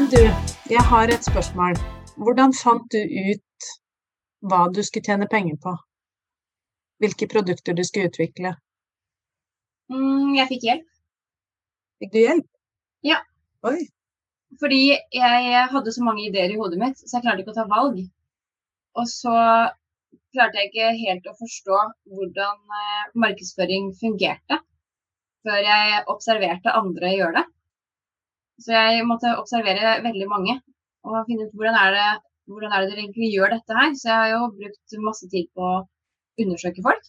Men du, jeg har et spørsmål. Hvordan fant du ut hva du skulle tjene penger på? Hvilke produkter du skulle utvikle? Mm, jeg fikk hjelp. Fikk du hjelp? Ja. Oi. Fordi jeg hadde så mange ideer i hodet mitt, så jeg klarte ikke å ta valg. Og så klarte jeg ikke helt å forstå hvordan eh, markedsføring fungerte før jeg observerte andre gjøre det. Så jeg måtte observere veldig mange og finne ut hvordan er det, hvordan er det dere egentlig gjør dette her. Så jeg har jo brukt masse tid på å undersøke folk.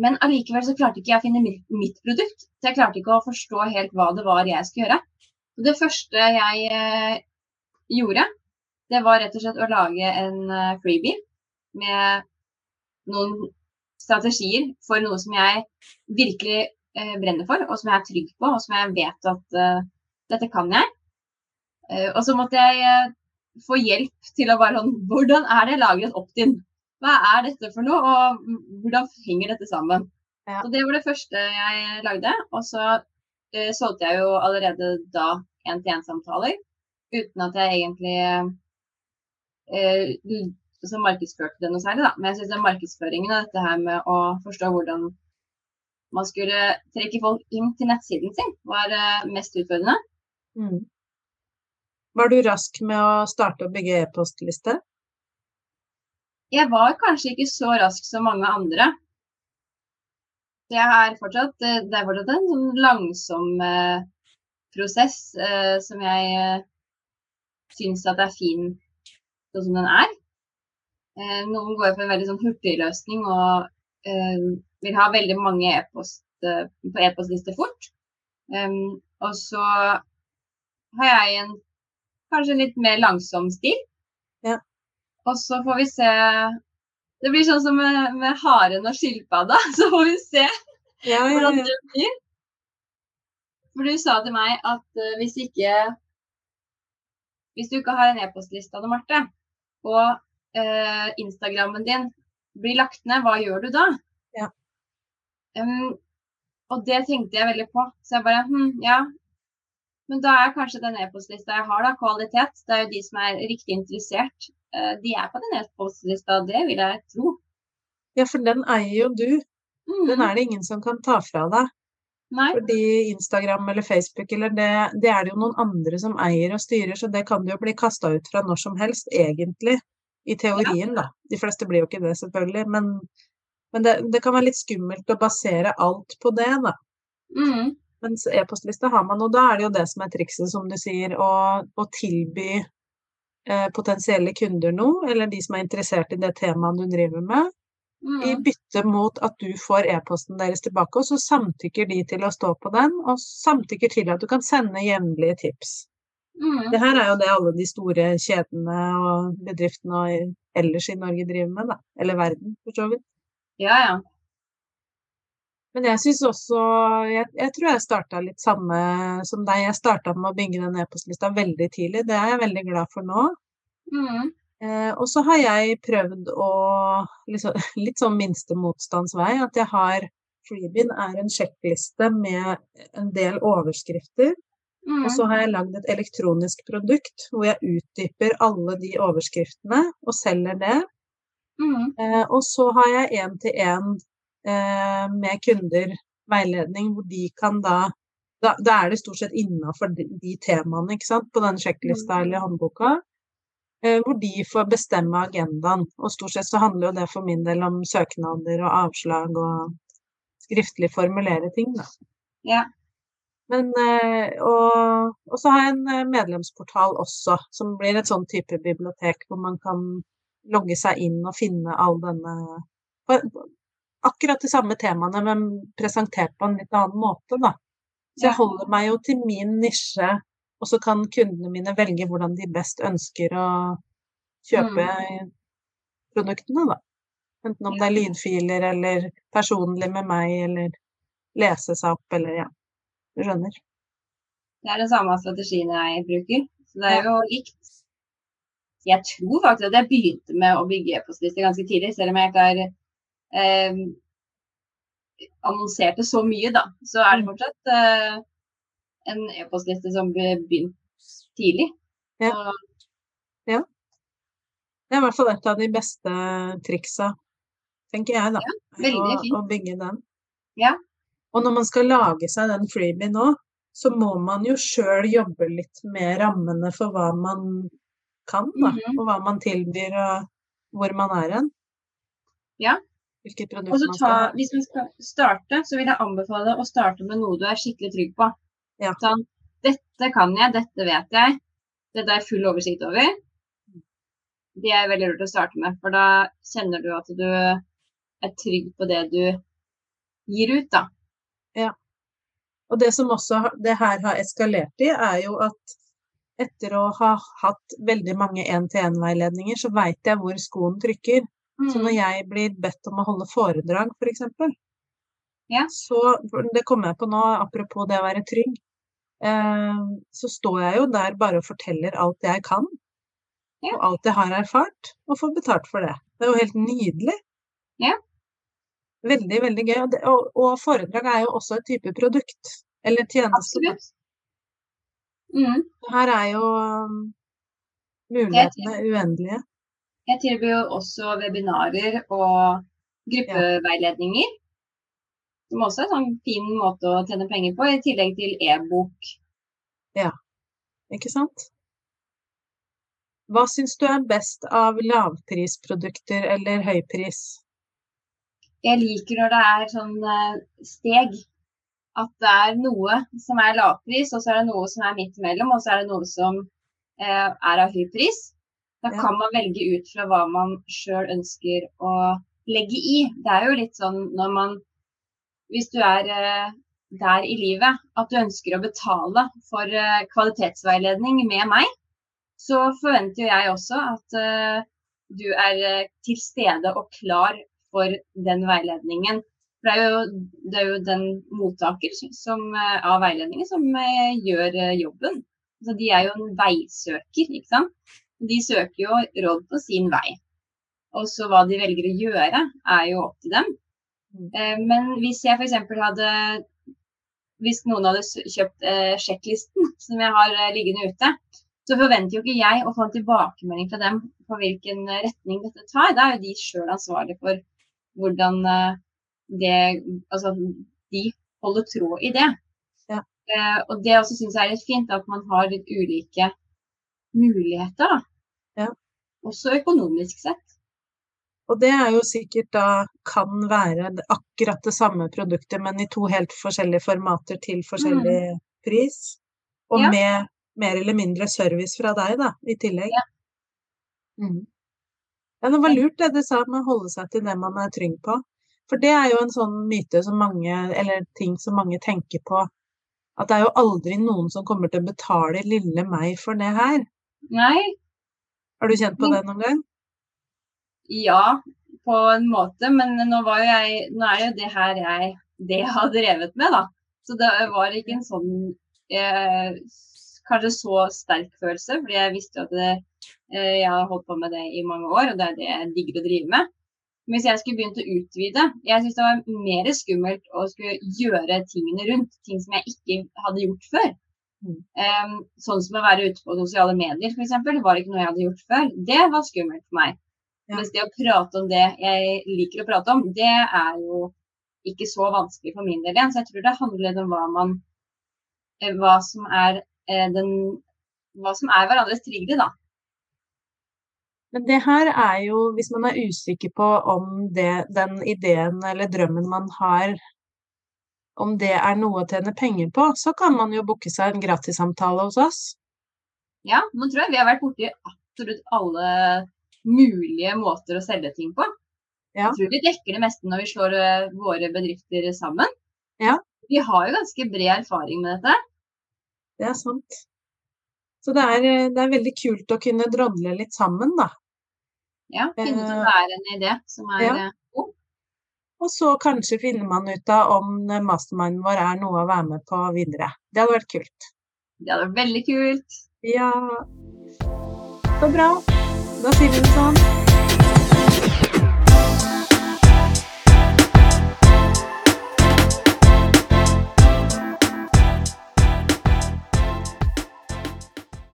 Men allikevel så klarte ikke jeg å finne mitt, produkt. Så jeg klarte ikke å forstå helt hva det var jeg skulle gjøre. Så det første jeg eh, gjorde, det var rett og slett å lage en eh, freebie med noen strategier for noe som jeg virkelig eh, brenner for, og som jeg er trygg på, og som jeg vet at uh, dette kan jeg. Uh, og så måtte jeg uh, få hjelp til å bare sånn Hvordan er det jeg lager en opt-in? Hva er dette for noe, og hvordan henger dette sammen? Ja. Så Det var det første jeg lagde. Og så solgte jeg jo allerede da én-til-én-samtaler, uten at jeg egentlig som markedsførte det noe særlig, da. Men jeg syns markedsføringen og dette her med å forstå hvordan man skulle trekke folk inn til nettsiden sin, var uh, mest utfordrende. Mm. Var du rask med å starte å bygge e-postliste? Jeg var kanskje ikke så rask som mange andre. Jeg er fortsatt, eh, det er fortsatt en sånn langsom eh, prosess eh, som jeg eh, syns at er fin sånn som den er. Eh, noen går for en veldig sånn hurtigløsning og eh, vil ha veldig mange e-post eh, på e-postliste fort. Um, og så har jeg en kanskje litt mer langsom stil. Ja. Og så får vi se Det blir sånn som med, med haren og skilpadda. Så får vi se ja, ja, hvordan det blir. For du sa til meg at uh, hvis ikke Hvis du ikke har en e-postliste, Anne Marte, og eh, Instagrammen din blir lagt ned, hva gjør du da? Ja. Um, og det tenkte jeg veldig på. Så jeg bare hm, ja. Men da er kanskje den e-postlista jeg har, da, kvalitet. Det er jo de som er riktig interessert. Uh, de er på den e-postlista, det vil jeg tro. Ja, for den eier jo du. Mm. Den er det ingen som kan ta fra deg. Nei. Fordi Instagram eller Facebook eller det, det er det jo noen andre som eier og styrer, så det kan du jo bli kasta ut fra når som helst, egentlig. I teorien, da. De fleste blir jo ikke det, selvfølgelig. Men, men det, det, kan være litt skummelt å basere alt på det, da. Mm. Mens e-postliste har man, og da er det jo det som er trikset, som du sier, å, å tilby eh, potensielle kunder noe, eller de som er interessert i det temaet du driver med, mm. i bytte mot at du får e-posten deres tilbake, og så samtykker de til å stå på den, og samtykker til at du kan sende jevnlige tips. Mm. Det her er jo det alle de store kjedene og bedriftene ellers i Norge driver med, da. Eller verden, for så vidt. Ja, ja. Men jeg syns også jeg, jeg, tror jeg starta litt samme som deg. Jeg starta med å bygge den e-postlista veldig tidlig. Det er jeg veldig glad for nå. Mm. Eh, og så har jeg prøvd å liksom, Litt sånn minste motstandsvei. At jeg har Freebin er en sjekkliste med en del overskrifter Mm. Og så har jeg lagd et elektronisk produkt hvor jeg utdyper alle de overskriftene og selger det. Mm. Eh, og så har jeg én-til-én med kunder veiledning hvor de kan da da, da er det stort sett innafor de, de, temaene ikke sant, på den sjekklista mm. eller håndboka. Eh, hvor de får bestemme agendaen. Og stort sett så handler jo det for min del om søknader og avslag og skriftlig formulere ting, da. Ja. Men, eh, og, og, så har jeg en eh, medlemsportal også, som blir et sånn type bibliotek hvor man kan logge seg inn og finne all denne Akkurat de samme temaene, men presentert på en litt annen måte, da. Så jeg holder meg jo til min nisje, og så kan kundene mine velge hvordan de best ønsker å kjøpe mm. produktene, da. Enten om det er lydfiler eller personlig med meg, eller lese seg opp, eller ja. Du skjønner? Det er den samme strategien jeg bruker. Så det er jo likt. Jeg tror faktisk at jeg begynte med å bygge e-postlister ganske tidlig, selv om jeg ikke har eh, annonserte så mye, da. Så er det mm. fortsatt eh, en e-postliste som ble begynt tidlig. Ja. Så, Det er i hvert fall et av de beste triksa, tenker jeg, da. Ja, å, å bygge den. Ja. Og når man skal lage seg den freebie nå, så må man jo sjøl jobbe litt med rammene for hva man kan, da. Mhm. Og hva man tilbyr, og hvor man er hen. Ja. Hvilke produkt man skal ha. hvis man skal starte, så vil jeg anbefale å starte med noe du er skikkelig trygg på. Ja. Sånn, dette kan jeg, dette vet jeg, dette er full oversikt over. Det er veldig lurt å starte med, for da kjenner du at du er trygg på det du gir ut, da. Og det som også det her har eskalert i, er jo at etter å ha hatt veldig mange én-til-én-veiledninger, så veit jeg hvor skoen trykker. Så Mm. når jeg blir bedt om å holde foredrag, f.eks., Ja. så Det kommer jeg på nå, apropos det å være trygg. Eh, så står jeg jo der bare og forteller alt jeg kan, Ja. og alt jeg har erfart, og får betalt for det. Det er jo helt nydelig. Ja. Veldig, veldig gøy. Og, det, og, og foredrag er jo også et type produkt, eller tjeneste. Mm. Her er jo um, mulighetene uendelige. Jeg tilbyr også webinarer og gruppeveiledninger. Som også er en sånn fin måte å tjene penger på, i tillegg til e-bok. Ja, Ikke sant? Hva syns du er best av lavprisprodukter eller høypris? Jeg liker når det er sånn eh, steg. At det er noe som er lavpris, og så er det noe som er midt imellom, og så er det noe som eh, er av høy pris. Da kan man velge ut fra hva man sjøl ønsker å legge i. Det er jo litt sånn når man Hvis du er eh, der i livet at du ønsker å betale for eh, kvalitetsveiledning med meg, så forventer jeg også at eh, du er til stede og klar for den veiledningen. For det er jo, det er jo den mottaker som, av veiledningen som gjør jobben. Så de er jo en veisøker, ikke sant. De søker jo råd på sin vei. Og så hva de velger å gjøre, er jo opp til dem. Eh, Men hvis jeg f.eks. hadde Hvis noen hadde kjøpt eh, sjekklisten som jeg har eh, liggende ute, så forventer jo ikke jeg å få en tilbakemelding fra dem på hvilken retning dette tar. Da er jo de sjøl ansvarlig for hvordan det Altså de holder tråd i det. Ja. Og det også syns jeg er litt fint, at man har litt ulike muligheter, da. Også økonomisk sett. Og det er jo sikkert da kan være akkurat det samme produktet, men i to helt forskjellige formater til forskjellig pris. Og Mm. Ja. med mer eller mindre service fra deg, da, i tillegg. Ja. Mm. Ja, det var lurt det du sa med å holde seg til det man er trygg på. For det er jo en sånn myte som mange, eller ting som mange tenker på, at det er jo aldri noen som kommer til å betale lille meg for det her. Nei, Har du kjent på det noen gang? ja, på en måte. Men nå jeg Nå er det jo det her jeg Det jeg har drevet med, da. Så det var ikke en sånn eh, Kanskje så sterk følelse, fordi jeg visste at det, eh, jeg har holdt på med det i mange år, og det er det jeg digger å drive med. Men hvis jeg skulle begynt å utvide Jeg syntes det var mer skummelt å skulle gjøre tingene rundt. Ting som jeg ikke hadde gjort før. Em, sånn som å være ute på sosiale medier, f.eks. var ikke noe jeg hadde gjort før. Det var skummelt for meg. Ja. Mens det å prate om det jeg liker å prate om, det er jo ikke så vanskelig for min del igjen. Så jeg tror det handler litt om hva man eh, Hva som er eh, den Hva som er hverandres triggere, da. Men det her er jo, hvis man er usikker på om det, den ideen eller drømmen man har, om det er noe å tjene penger på, så kan man jo booke seg en gratissamtale hos oss. Ja, nå tror jeg vi har vært borti absolutt alle mulige måter å selge ting på. Ja. Jeg tror vi dekker det meste når vi slår eh, våre bedrifter sammen. Ja. Vi har jo ganske bred erfaring med dette. Det er sant. Så det er, eh, det er veldig kult å kunne drodle litt sammen, da. Ja, Finne ut om Eh, det er en idé som er ja. god. Og så kanskje finner man ut av om masterminden vår er noe å være med på videre. Det hadde vært kult. Det hadde vært veldig kult. Ja. Så bra. Da sier vi det sånn.